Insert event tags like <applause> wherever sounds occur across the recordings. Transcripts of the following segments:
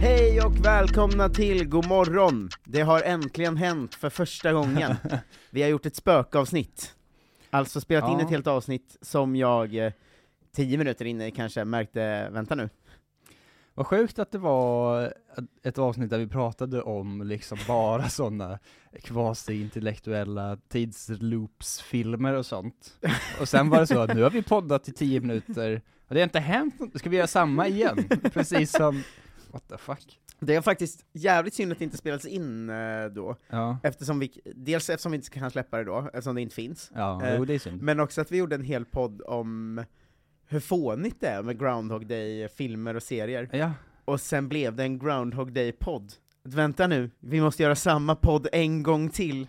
Hej och välkomna till God morgon. Det har äntligen hänt för första gången. <laughs> Vi har gjort ett spökavsnitt. Alltså spelat in Ja. ett helt avsnitt som jag, eh, tio minuter inne kanske, märkte, vänta nu. Vad sjukt att det var ett avsnitt där vi pratade om liksom bara <laughs> sådana kvasi-intellektuella tidsloops-filmer och sånt. Och sen var det så att nu har vi poddat i tio minuter, och det har inte hänt något, ska vi göra samma igen? Precis som, what the fuck? Det är faktiskt jävligt synd att det inte spelats in eh, då, Ja, eftersom vi, dels eftersom vi inte kan släppa det då, eftersom det inte finns, ja, Eh, det är synd. men också att vi gjorde en hel podd om hur fånigt det är med Groundhog Day-filmer och serier. Ja, och sen blev det en Groundhog Day-podd. Vänta nu, vi måste göra samma podd en gång till.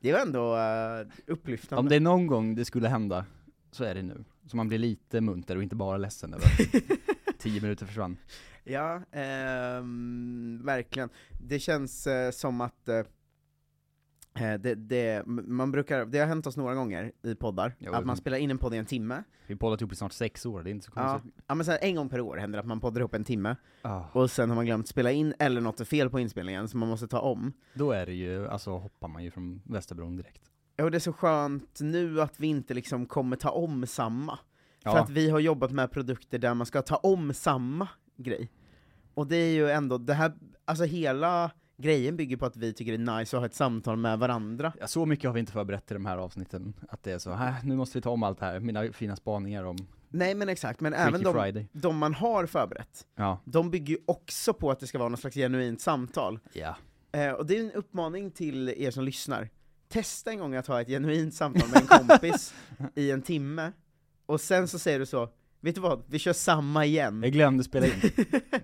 Det var ändå uh, upplyftande. om det är någon gång det skulle hända, så är det nu. Så man blir lite munter och inte bara ledsen över att <laughs> tio minuter försvann. Ja, ehm, verkligen. Det känns eh, som att eh, eh, det, det, man brukar, det har hänt oss några gånger i poddar, Jo, att man spelar in en podd i en timme. Vi har poddat ihop i snart sex år, det är inte så Ja, konstigt. ja men så här, en gång per år händer det att man poddar ihop en timme, Ah. och sen har man glömt spela in, eller något är fel på inspelningen, så man måste ta om. Då är det ju, alltså hoppar man ju från Västerbron direkt. Ja, och det är så skönt nu att vi inte liksom kommer ta om samma. För Ja. att vi har jobbat med produkter där man ska ta om samma grej. Och det är ju ändå, det här, alltså hela grejen bygger på att vi tycker det är nice att ha ett samtal med varandra. Ja, så mycket har vi inte förberett i de här avsnitten, att det är så, här, nu måste vi ta om allt här, mina fina spaningar om Nej men exakt, men Freaky även de, Friday. de man har förberett, Ja. de bygger ju också på att det ska vara något slags genuint samtal. Ja. Eh, och det är en uppmaning till er som lyssnar. Testa en gång att ha ett genuint samtal med en kompis <laughs> i en timme, och sen så säger du så, vet du vad, vi kör samma igen. Jag glömde spela in. <laughs>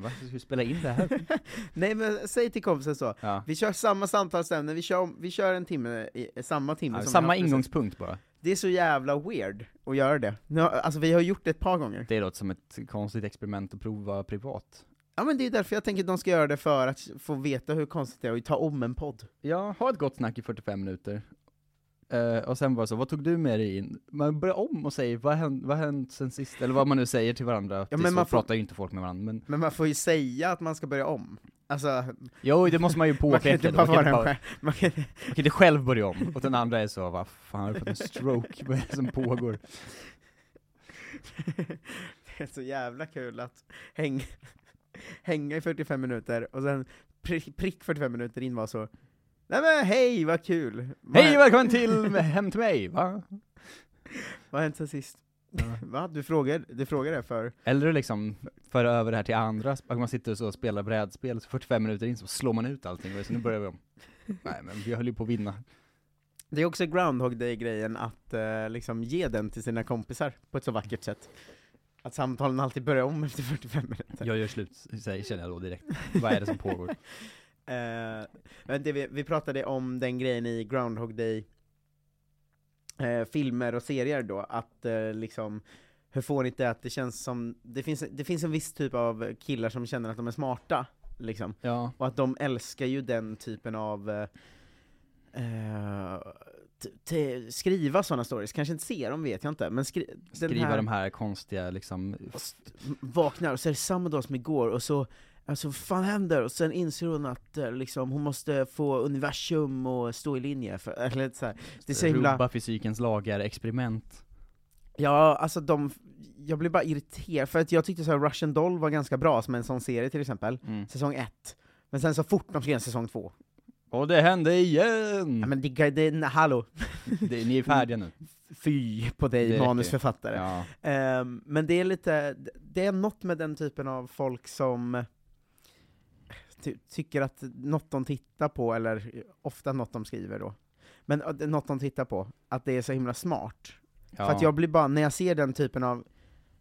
Va? Ska vi spela in det här? <laughs> Nej men säg till kompisen så, Ja. vi kör samma samtalsämne, vi kör, vi kör en timme, i, samma timme Ja, som vi samma har precis. ingångspunkt bara. Det är så jävla weird att göra det. Nu, har- alltså vi har gjort det ett par gånger. Det låter som ett konstigt experiment att prova privat. Ja men det är därför jag tänker att de ska göra det för att få veta hur konstigt det är att ta om en podd. Ja, ha ett gott snack i 45 minuter. Eh, och sen det så, vad tog du med dig in? Man börjar om och säger, vad har hänt, vad hänt sen sist? Eller vad man nu säger till varandra. Ja, men man får- pratar ju inte folk med varandra, men Men man får ju säga att man ska börja om. Alltså, jo, det måste man ju man kan påpeka. Man bara kan bara. Man kan, man kan inte själv börja om, och den andra är så, vad fan har du fått en stroke? Vad är det som pågår? <laughs> det är så jävla kul att hänga, hänga i 45 minuter och sen prick 45 minuter in var så Nej men hej, vad kul! Vad, Hej välkommen till Hem till mig, va? <laughs> vad har hänt sen sist? Va? Du frågar, du frågar det för? Eller liksom föra över det här till andra, man sitter och så och spelar brädspel, så 45 minuter in så slår man ut allting, och så nu börjar vi om. <laughs> Nej men vi höll ju på att vinna. Det är också Groundhog Day-grejen att eh, liksom ge den till sina kompisar på ett så vackert sätt. Att samtalen alltid börjar om efter 45 minuter. Jag gör slut, känner jag då direkt. Vad är det som pågår? <laughs> Eh, det vi, vi pratade om den grejen i Groundhog Day eh, filmer och serier då, att eh, liksom hur fånigt det är att det känns som, det finns, det finns en viss typ av killar som känner att de är smarta, liksom. Ja, Och att de älskar ju den typen av eh, eh, skriva sådana stories, kanske inte se dem vet jag inte, men skri Skriva här, de här konstiga liksom, vaknar och så är det samma dag som igår, och så Alltså vad fan händer? Och sen inser hon att eh, liksom, hon måste få universum och stå i linje, för, <laughs> eller så här. det är så himla... rubba fysikens lagar, experiment. Ja, alltså de, jag blir bara irriterad, för att jag tyckte så här, Russian Doll var ganska bra som en sån serie till exempel, Mm. säsong ett. Men sen så fort de skrev säsong två, Och det hände igen! ja men det, det, hallå, <laughs> det, ni är färdiga nu. fy på dig Det manusförfattare. Ja. Ehm, men det är lite, det är något med den typen av folk som ty tycker att något de tittar på, eller ofta något de skriver då, men äh, något de tittar på, att det är så himla smart. Ja. För att jag blir bara, när jag ser den typen av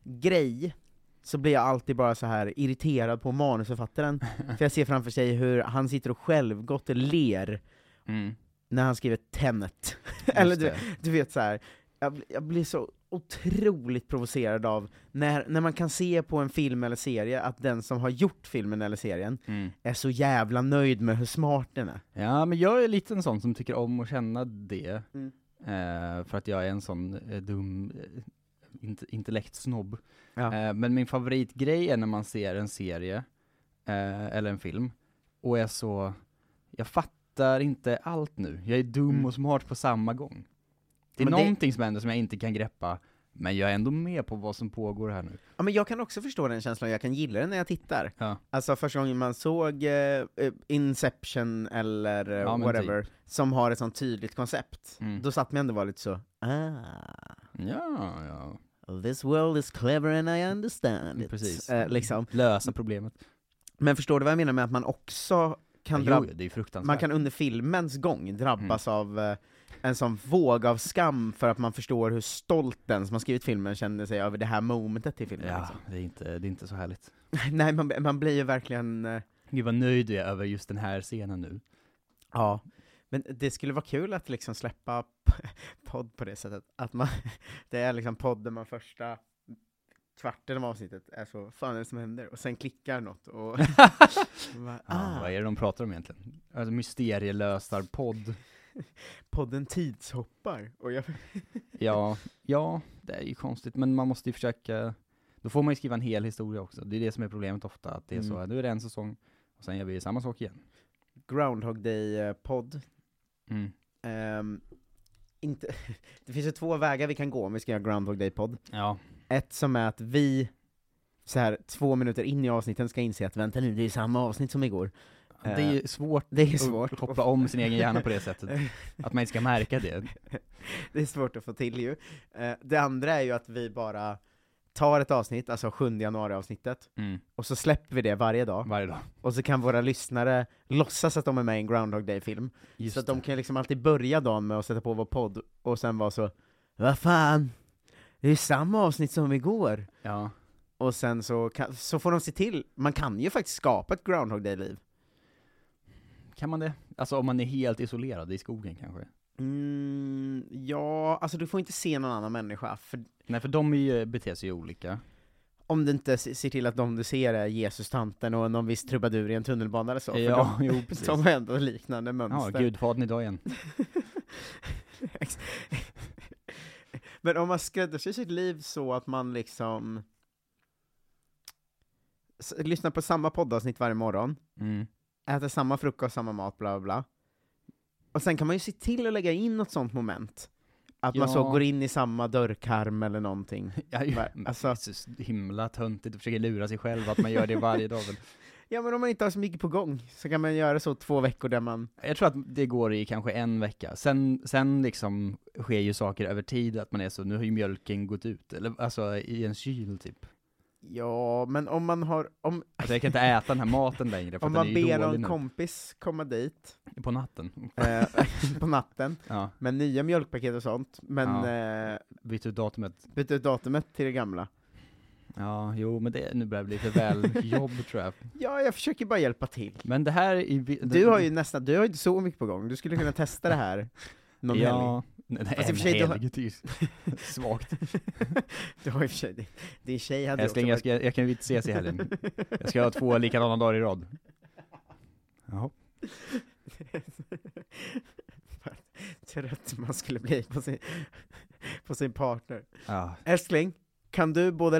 grej, så blir jag alltid bara så här irriterad på manusförfattaren, <laughs> för jag ser framför sig hur han sitter och självgott ler Mm. när han skriver Tenet. <laughs> Eller du, du vet så här. Jag, jag blir så otroligt provocerad av när, när man kan se på en film eller serie att den som har gjort filmen eller serien Mm. är så jävla nöjd med hur smart den är. Ja, men jag är lite en sån som tycker om att känna det. Mm. Eh, för att jag är en sån eh, dum eh, int intellektsnobb. Ja. Eh, men min favoritgrej är när man ser en serie, eh, eller en film, och är så, jag fattar inte allt nu. Jag är dum Mm. och smart på samma gång. Det är Men det- någonting som händer som jag inte kan greppa, men jag är ändå med på vad som pågår här nu. Ja, men jag kan också förstå den känslan, jag kan gilla den när jag tittar. Ja. Alltså första gången man såg eh, eh, Inception eller eh, Ja, whatever, som har ett sånt tydligt koncept, Mm. då satt man ändå var lite så, ah, Ja, ja. this world is clever and I understand it. Precis. Eh, liksom. Lösa problemet. Men förstår du vad jag menar med att man också kan Ja, jo, det man kan under filmens gång drabbas Mm. av eh, en sån våg av skam för att man förstår hur stolt den som har skrivit filmen känner sig över det här momentet i filmen. Ja, Liksom. det är inte, det är inte så härligt. <laughs> Nej, man, man blir ju verkligen, eh, Gud vad nöjd jag är över just den här scenen nu. ja. Men det skulle vara kul att liksom släppa <laughs> podd på det sättet, att man, <laughs> det är liksom podden man första kvarten av avsnittet är så, fan är det som händer? Och sen klickar något och... bara, Ja, ah, vad är det de pratar om egentligen? Alltså mysterielösarpodd. <laughs> podden tidshoppar. Och jag, <laughs> Ja, ja, det är ju konstigt, men man måste ju försöka, då får man ju skriva en hel historia också. Det är det som är problemet ofta, att det är så, Mm. nu är det en säsong, och sen gör vi samma sak igen. Groundhog Day-podd, Mm. Ehm, inte, <laughs> det finns ju två vägar vi kan gå om vi ska göra Groundhog Day-podd. Ja, Ett som är att vi, så här två minuter in i avsnitten, ska inse att vänta nu, det är samma avsnitt som igår. Det är ju svårt Det är att svårt. koppla om sin egen hjärna på det <laughs> sättet. Att man inte ska märka det. det är svårt att få till ju. Eh, det andra är ju att vi bara tar ett avsnitt, alltså 7 januari-avsnittet, Mm. och så släpper vi det varje dag, Varje dag. och så kan våra lyssnare låtsas att de är med i en Groundhog Day-film. Så att de kan liksom alltid börja dagen med att sätta på vår podd, och sen vara så Vad fan, det är ju samma avsnitt som igår. Ja. Och sen så, kan, så får de se till, man kan ju faktiskt skapa ett Groundhog Day-liv. Kan man det? Alltså om man är helt isolerad i skogen kanske? Mm, ja, alltså du får inte se någon annan människa, för Nej, för de är ju, beter sig ju olika. om du inte se- ser till att de du ser är Jesus-tanten och någon viss trubadur i en tunnelbana eller så, för Ja, de, jo precis. de har ändå liknande Ja, mönster. gudfadern idag igen. <laughs> Men om man skräddarsyr sitt liv så att man liksom lyssnar på samma poddavsnitt varje morgon, Mm. Äter samma frukost, samma mat, bla bla bla. Och sen kan man ju se till att lägga in något sånt moment. Att man så Ja. går in i samma dörrkarm eller någonting. <laughs> Ja, ju, men alltså- så himla töntigt att försöka lura sig själv att man gör det varje dag väl. <laughs> Ja men om man inte har så mycket på gång, så kan man göra så två veckor där man... Jag tror att det går i kanske en vecka, sen, sen liksom sker ju saker över tid, att man är så, nu har ju mjölken gått ut, eller alltså i en kyl typ. Ja, men om man har... Om, Alltså jag kan inte äta den här maten längre för om man den är ber någon nu. kompis komma dit På natten. eh, <laughs> på natten, Ja, med nya mjölkpaket och sånt, men Ja. eh, byt ut datumet. byta ut datumet till det gamla. Ja, jo men det, nu börjar det bli för väl jobb <laughs> tror jag. Ja, jag försöker bara hjälpa till. Men det här i... vi- Du har ju nästan, du har ju inte så mycket på gång, du skulle kunna testa det här någon helg. Nej, Fast i och en för sig, du har- helg, det är ju <laughs> svagt. Du har i och för sig, din- tjej hade ju också Älskling, jag, varit- ska, jag kan ju inte ses i helgen. Jag ska ha två likadana dagar i rad. Jaha. <laughs> trött man skulle bli på sin, på sin partner. Ja. Älskling, kan du både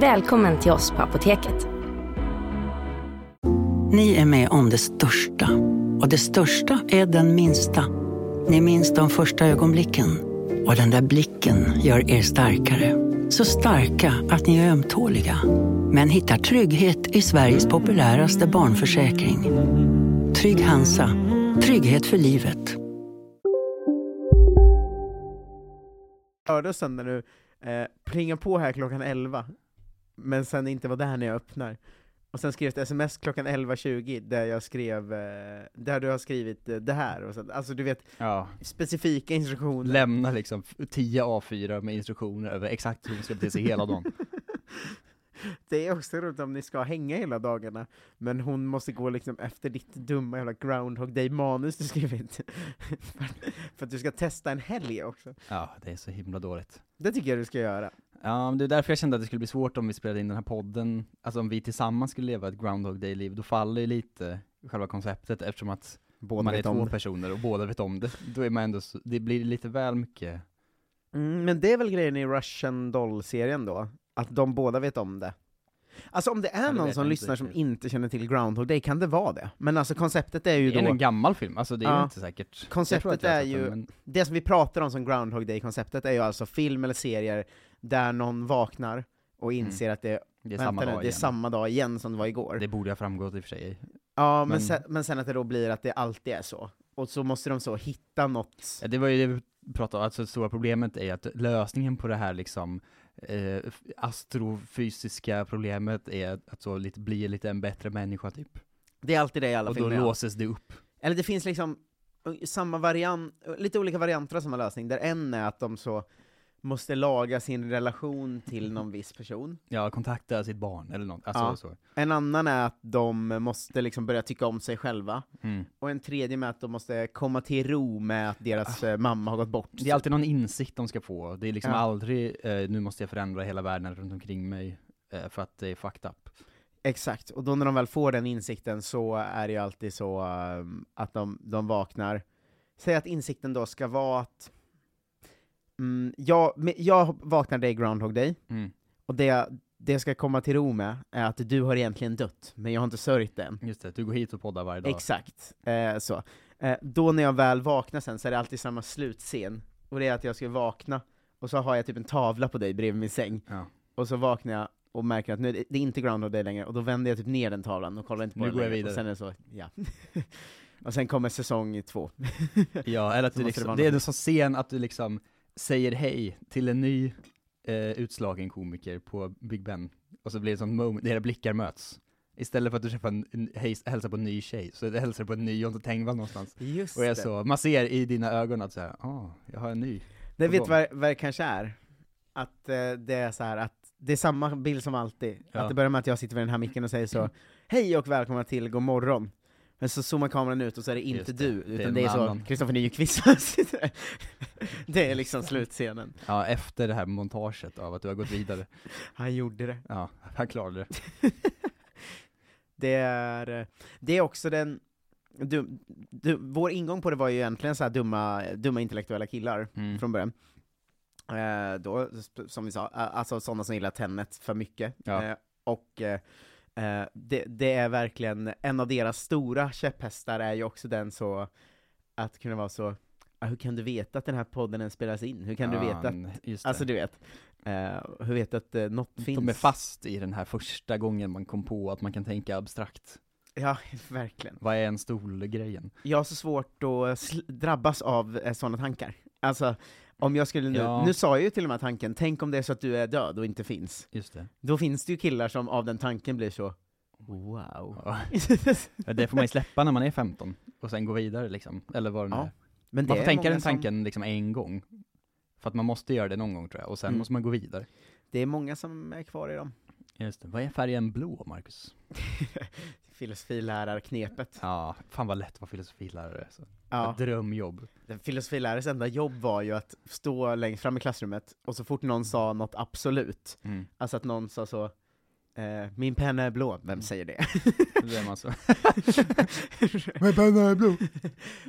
Välkommen till oss på Apoteket. Ni är med om det största. Och det största är den minsta. Ni minns de första ögonblicken. Och den där blicken gör er starkare. Så starka att ni är ömtåliga. Men hittar trygghet i Sveriges populäraste barnförsäkring. Trygg Hansa. Trygghet för livet. hörde sen när du eh, plingar på här klockan 11, men sen inte var där när jag öppnar. Och sen skrev ett sms klockan 11.20 där jag skrev, eh, där du har skrivit eh, det här, och så, alltså du vet, ja. specifika instruktioner. Lämna liksom 10 A4 med instruktioner över exakt hur hon ska bete sig hela dagen. <laughs> Det är också roligt om ni ska hänga hela dagarna, men hon måste gå liksom efter ditt dumma jävla Groundhog Day-manus du skrivit. <laughs> för, för att du ska testa en helg också. Ja, det är så himla dåligt. Det tycker jag du ska göra. Ja, det är därför jag kände att det skulle bli svårt om vi spelade in den här podden, alltså om vi tillsammans skulle leva ett Groundhog Day-liv, då faller ju lite själva konceptet eftersom att Båda man är två personer och båda vet om det. Då är man ändå så, det blir lite väl mycket Mm, men det är väl grejen i Russian Doll-serien då? Att de båda vet om det? Alltså om det är Ja, någon som lyssnar som inte känner till Groundhog Day, kan det vara det? Men alltså konceptet är ju Det är då, en gammal film, alltså det är Ja. ju inte säkert. Konceptet är sett den, ju- men- det som vi pratar om som Groundhog Day-konceptet är ju alltså film eller serier där någon vaknar och inser att det, Mm. Det är samma nu, dag det är samma dag igen som det var igår. Det borde ha framgått i och för sig. ja, men, men- Sen, men sen att det då blir att det alltid är så. Och så måste de så hitta något, Ja, det var ju det vi pratade om, alltså det stora problemet är att lösningen på det här liksom eh, astrofysiska problemet är att så lite, bli lite en bättre människa typ. det är alltid det i alla Och då filmer. låses det upp. Eller det finns liksom samma variant, lite olika varianter av samma lösning, där en är att de så måste laga sin relation till någon viss person. Ja, kontakta sitt barn eller något, alltså Ja. så. En annan är att de måste liksom börja tycka om sig själva. Mm. Och en tredje med att de måste komma till ro med att deras eh, mamma har gått bort. Det är alltid någon insikt de ska få, det är liksom Ja. aldrig eh, nu måste jag förändra hela världen runt omkring mig eh, för att det är fucked up. Exakt, och då när de väl får den insikten så är det ju alltid så um, att de, de vaknar. Säg att insikten då ska vara att mm, jag, jag vaknade i Groundhog Day, Mm. och det, det jag ska komma till ro med är att du har egentligen dött, men jag har inte sörjt det än. Just det, du går hit och poddar varje dag. Exakt, eh, så. Eh, då när jag väl vaknar sen så är det alltid samma slutscen, och det är att jag ska vakna, och så har jag typ en tavla på dig bredvid min säng, Ja. och så vaknar jag och märker att nu det, det är inte Groundhog Day längre, och då vänder jag typ ner den tavlan och kollar inte på Nu den går jag vidare. och sen är det så, ja. <laughs> och sen kommer säsong två. Ja, eller att <laughs> du det liksom, vara det är en sån scen att du liksom säger hej till en ny eh, utslagen komiker på Big Ben, och så blir det ett sånt moment, era blickar möts. Istället för att du träffar en, en hej, hälsar på en ny tjej, så du hälsar på en ny Jonte Tengvall någonstans. Just Och jag så, man ser i dina ögon att säga, ah, jag har en ny. Det vet vad, vad det kanske är? Att eh, det är så här att det är samma bild som alltid, Ja. att det börjar med att jag sitter vid den här micken och säger så <clears throat> Hej och välkomna till God morgon Men så zoomar kameran ut och så är det inte det, du, det är utan det är, så. Kristoffer Nyqvist. <laughs> Det är liksom slutscenen. Ja, efter det här montaget av att du har gått vidare. Han gjorde det. Ja, han klarade det. <laughs> Det är, det är också den, du, du, vår ingång på det var ju egentligen så här dumma, dumma intellektuella killar Mm. från början. Eh, då, som vi sa, alltså sådana som gillar Tenet för mycket. Ja. Eh, och eh, eh, det, det är verkligen, en av deras stora käpphästar är ju också den så, att kunna vara så, "Ah, hur kan du veta att den här podden ens spelas in? Hur kan ja, du veta att, alltså du vet, eh, hur vet du att uh, något finns? De är fast i den här första gången man kom på att man kan tänka abstrakt. Ja, <laughs> verkligen. Vad är en stol-grejen? Jag har så svårt att drabbas av sådana tankar. Alltså, om jag skulle nu, Ja. nu sa jag ju till och med tanken, tänk om det är så att du är död och inte finns. Just det. Då finns det ju killar som av den tanken blir så, Wow. Ja. <laughs> Ja, Det får man ju släppa när man är 15, och sen gå vidare liksom, eller vad det nu Ja, är. Men det Man får är tänka den som- tanken liksom en gång. För att man måste göra det någon gång tror jag, och sen Mm. måste man gå vidare. Det är många som är kvar i dem. Just det. Vad är färgen blå, Marcus? <laughs> Filosofilärarknepet. Ja, fan vad lätt att vara filosofilärare. Så. Ja. Ett drömjobb. Filosofilärares enda jobb var ju att stå längst fram i klassrummet, och så fort någon sa något absolut, Mm. alltså att någon sa så eh, min penna är blå, vem säger det? <laughs> Då är man så. <laughs> min penna är blå!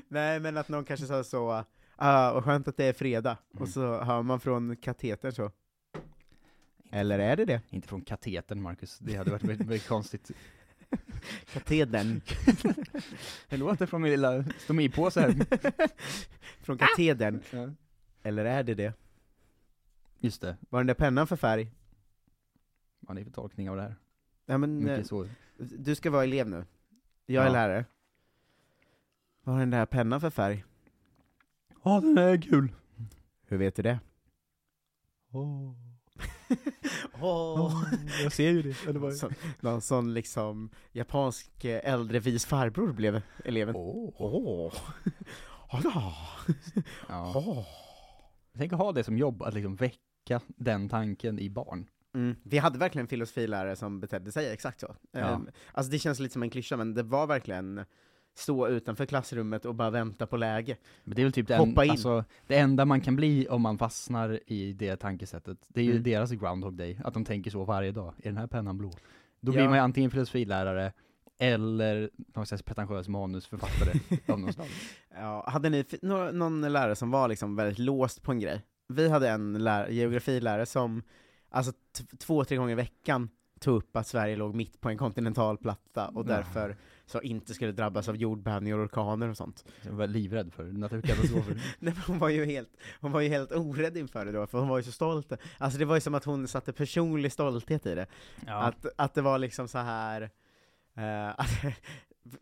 Nej, men att någon kanske sa så, ah, vad skönt att det är fredag, Mm. och så hör man från katetern så, eller är det det? Inte från katetern, Marcus. Det hade varit väldigt, väldigt konstigt. <laughs> Katedern. <laughs> Det låter från min lilla stomipåse här. <laughs> Från katedern. Ja. Eller är det det? Just det. Vad är den där pennan för färg? Vad är det för tolkning av det här? Ja, men, eh, så. du ska vara elev nu. Jag är Ja. lärare. Vad har den där pennan för färg? Ja, den är gul. Hur vet du det? Åh. <laughs> Åh. Jag ser ju det. Eller vad? Så, någon sån liksom japansk eh, äldre vis farbror blev eleven. Åh. Åh. <laughs> Ja. Ja. Åh. Tänk att ha det som jobb, att liksom väcka den tanken i barn. Mm. Vi hade verkligen en filosofilärare som betedde sig exakt så. Ja. Ehm, alltså det känns lite som en klyscha, men det var verkligen stå utanför klassrummet och bara vänta på läge. Men det är väl typ Hoppa en, in. alltså, det enda man kan bli om man fastnar i det tankesättet. Det är ju Mm. deras groundhog day, att de tänker så varje dag. Är den här pennan blå? Då Ja. blir man ju antingen filosofilärare, eller någon slags pretentiös manusförfattare <laughs> av något slag. Ja, hade ni någon lärare som var liksom väldigt låst på en grej? Vi hade en lär- geografilärare som, alltså två, tre gånger i veckan tog upp att Sverige låg mitt på en kontinentalplatta och därför så inte skulle drabbas av jordbävningar och orkaner och sånt. Jag var livrädd för naturkatastrofer. <laughs> Nej, men hon var ju helt, hon var ju helt orädd inför det då, för hon var ju så stolt. Alltså det var ju som att hon satte personlig stolthet i det. ja. Att, att det var liksom så här eh, <laughs> att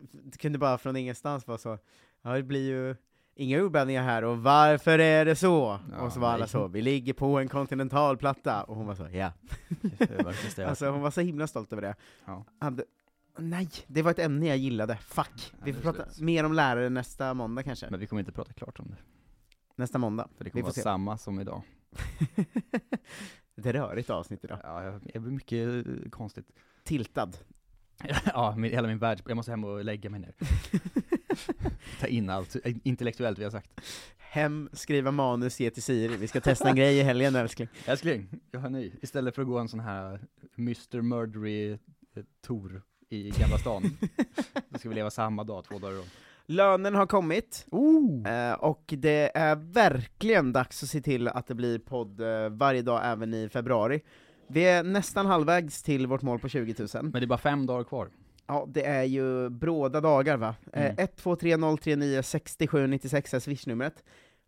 det kunde bara från ingenstans vara så, ja det blir ju inga jordbävningar här, och varför är det så? Ja, och så var alla nej. så, vi ligger på en kontinentalplatta, och hon var så, ja. jag <laughs> Alltså hon var så himla stolt över det. Ja. Hade, nej, det var ett ämne jag gillade, fuck. Ja, Vi får prata slut. mer om lärare nästa måndag kanske. Men vi kommer inte prata klart om det. Nästa måndag. För det Vi kommer får vara se. samma som idag. <laughs> det är rörigt avsnitt idag. Ja, jag, det blir mycket eh, konstigt. Tiltad. <laughs> ja, min, hela min värld, jag måste hem och lägga mig ner. <laughs> Ta in allt eh, intellektuellt vi har sagt. Hem, skriva manus, ge till Siri. Vi ska testa en grej i helgen älskling. Älskling, jag har en ny. Istället för att gå en sån här Mr Murdery eh, tour i Gamla stan, <laughs> då ska vi leva samma dag, två dagar om. Lönen har kommit, Oh! eh, och det är verkligen dags att se till att det blir podd eh, varje dag även i februari. Vi är nästan halvvägs till vårt mål på 20 000. Men det är bara fem dagar kvar. Ja, det är ju bråda dagar va? Mm. Eh, 123 039 67 96 är swishnumret.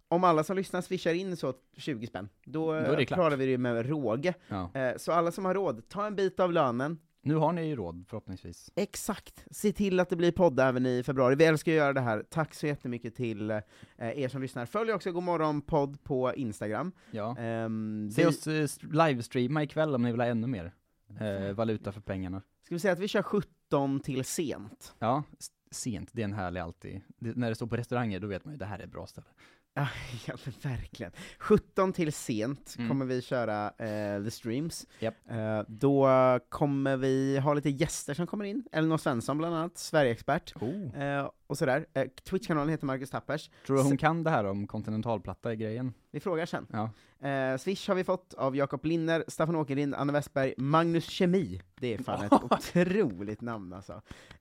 Om alla som lyssnar swishar in så 20 spänn, då, Då klarar vi det med råge. Ja. Eh, så alla som har råd, ta en bit av lönen, Nu har ni ju råd, förhoppningsvis. Exakt! Se till att det blir podd även i februari. Vi älskar att göra det här. Tack så jättemycket till eh, er som lyssnar. Följ också Godmorgon podd på Instagram. Ja. Ehm, Se vi, oss eh, st- livestreama ikväll om ni vill ha ännu mer. Eh, valuta för pengarna. ska vi säga att vi kör 17 till sent? Ja, sent, det är en härlig alltid. Det, när det står på restauranger, då vet man ju det här är ett bra ställe. <laughs> Ja, men verkligen. 17 till sent Mm. kommer vi köra eh, the streams. Japp. Eh, då kommer vi ha lite gäster som kommer in. Elinor Svensson bland annat, Sverigeexpert. Oh. Eh, och sådär. Eh, Twitch-kanalen heter Marcus Tappers. Tror du hon kan det här om kontinentalplatta i grejen? Vi frågar sen. Ja. Eh, Swish har vi fått av Jakob Linner, Staffan Åkerlind, Anna Westberg, Magnus Kemi. Det är fan ett <laughs> otroligt namn alltså.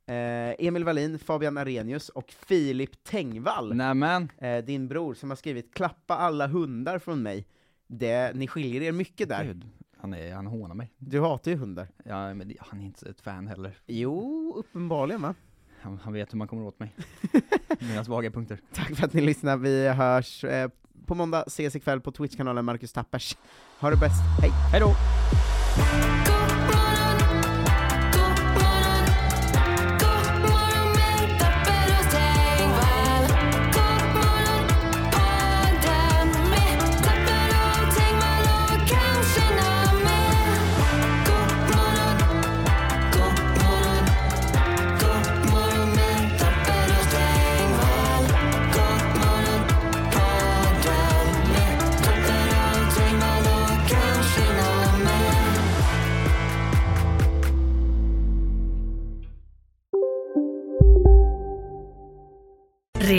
Eh, Emil Wallin, Fabian Arrhenius och Filip Tengvall, Nämen! eh, din bror, som har skrivit 'Klappa alla hundar från mig'. Det, ni skiljer er mycket där. Gud, han, är, han hånar mig. Du hatar ju hundar. Ja, men han är inte ett fan heller. Jo, uppenbarligen va? Han, han vet hur man kommer åt mig. <laughs> Mina svaga punkter. Tack för att ni lyssnar, vi hörs eh, på måndag, ses ikväll på Twitch-kanalen Marcus Tappers. Ha det bäst, hej! Hej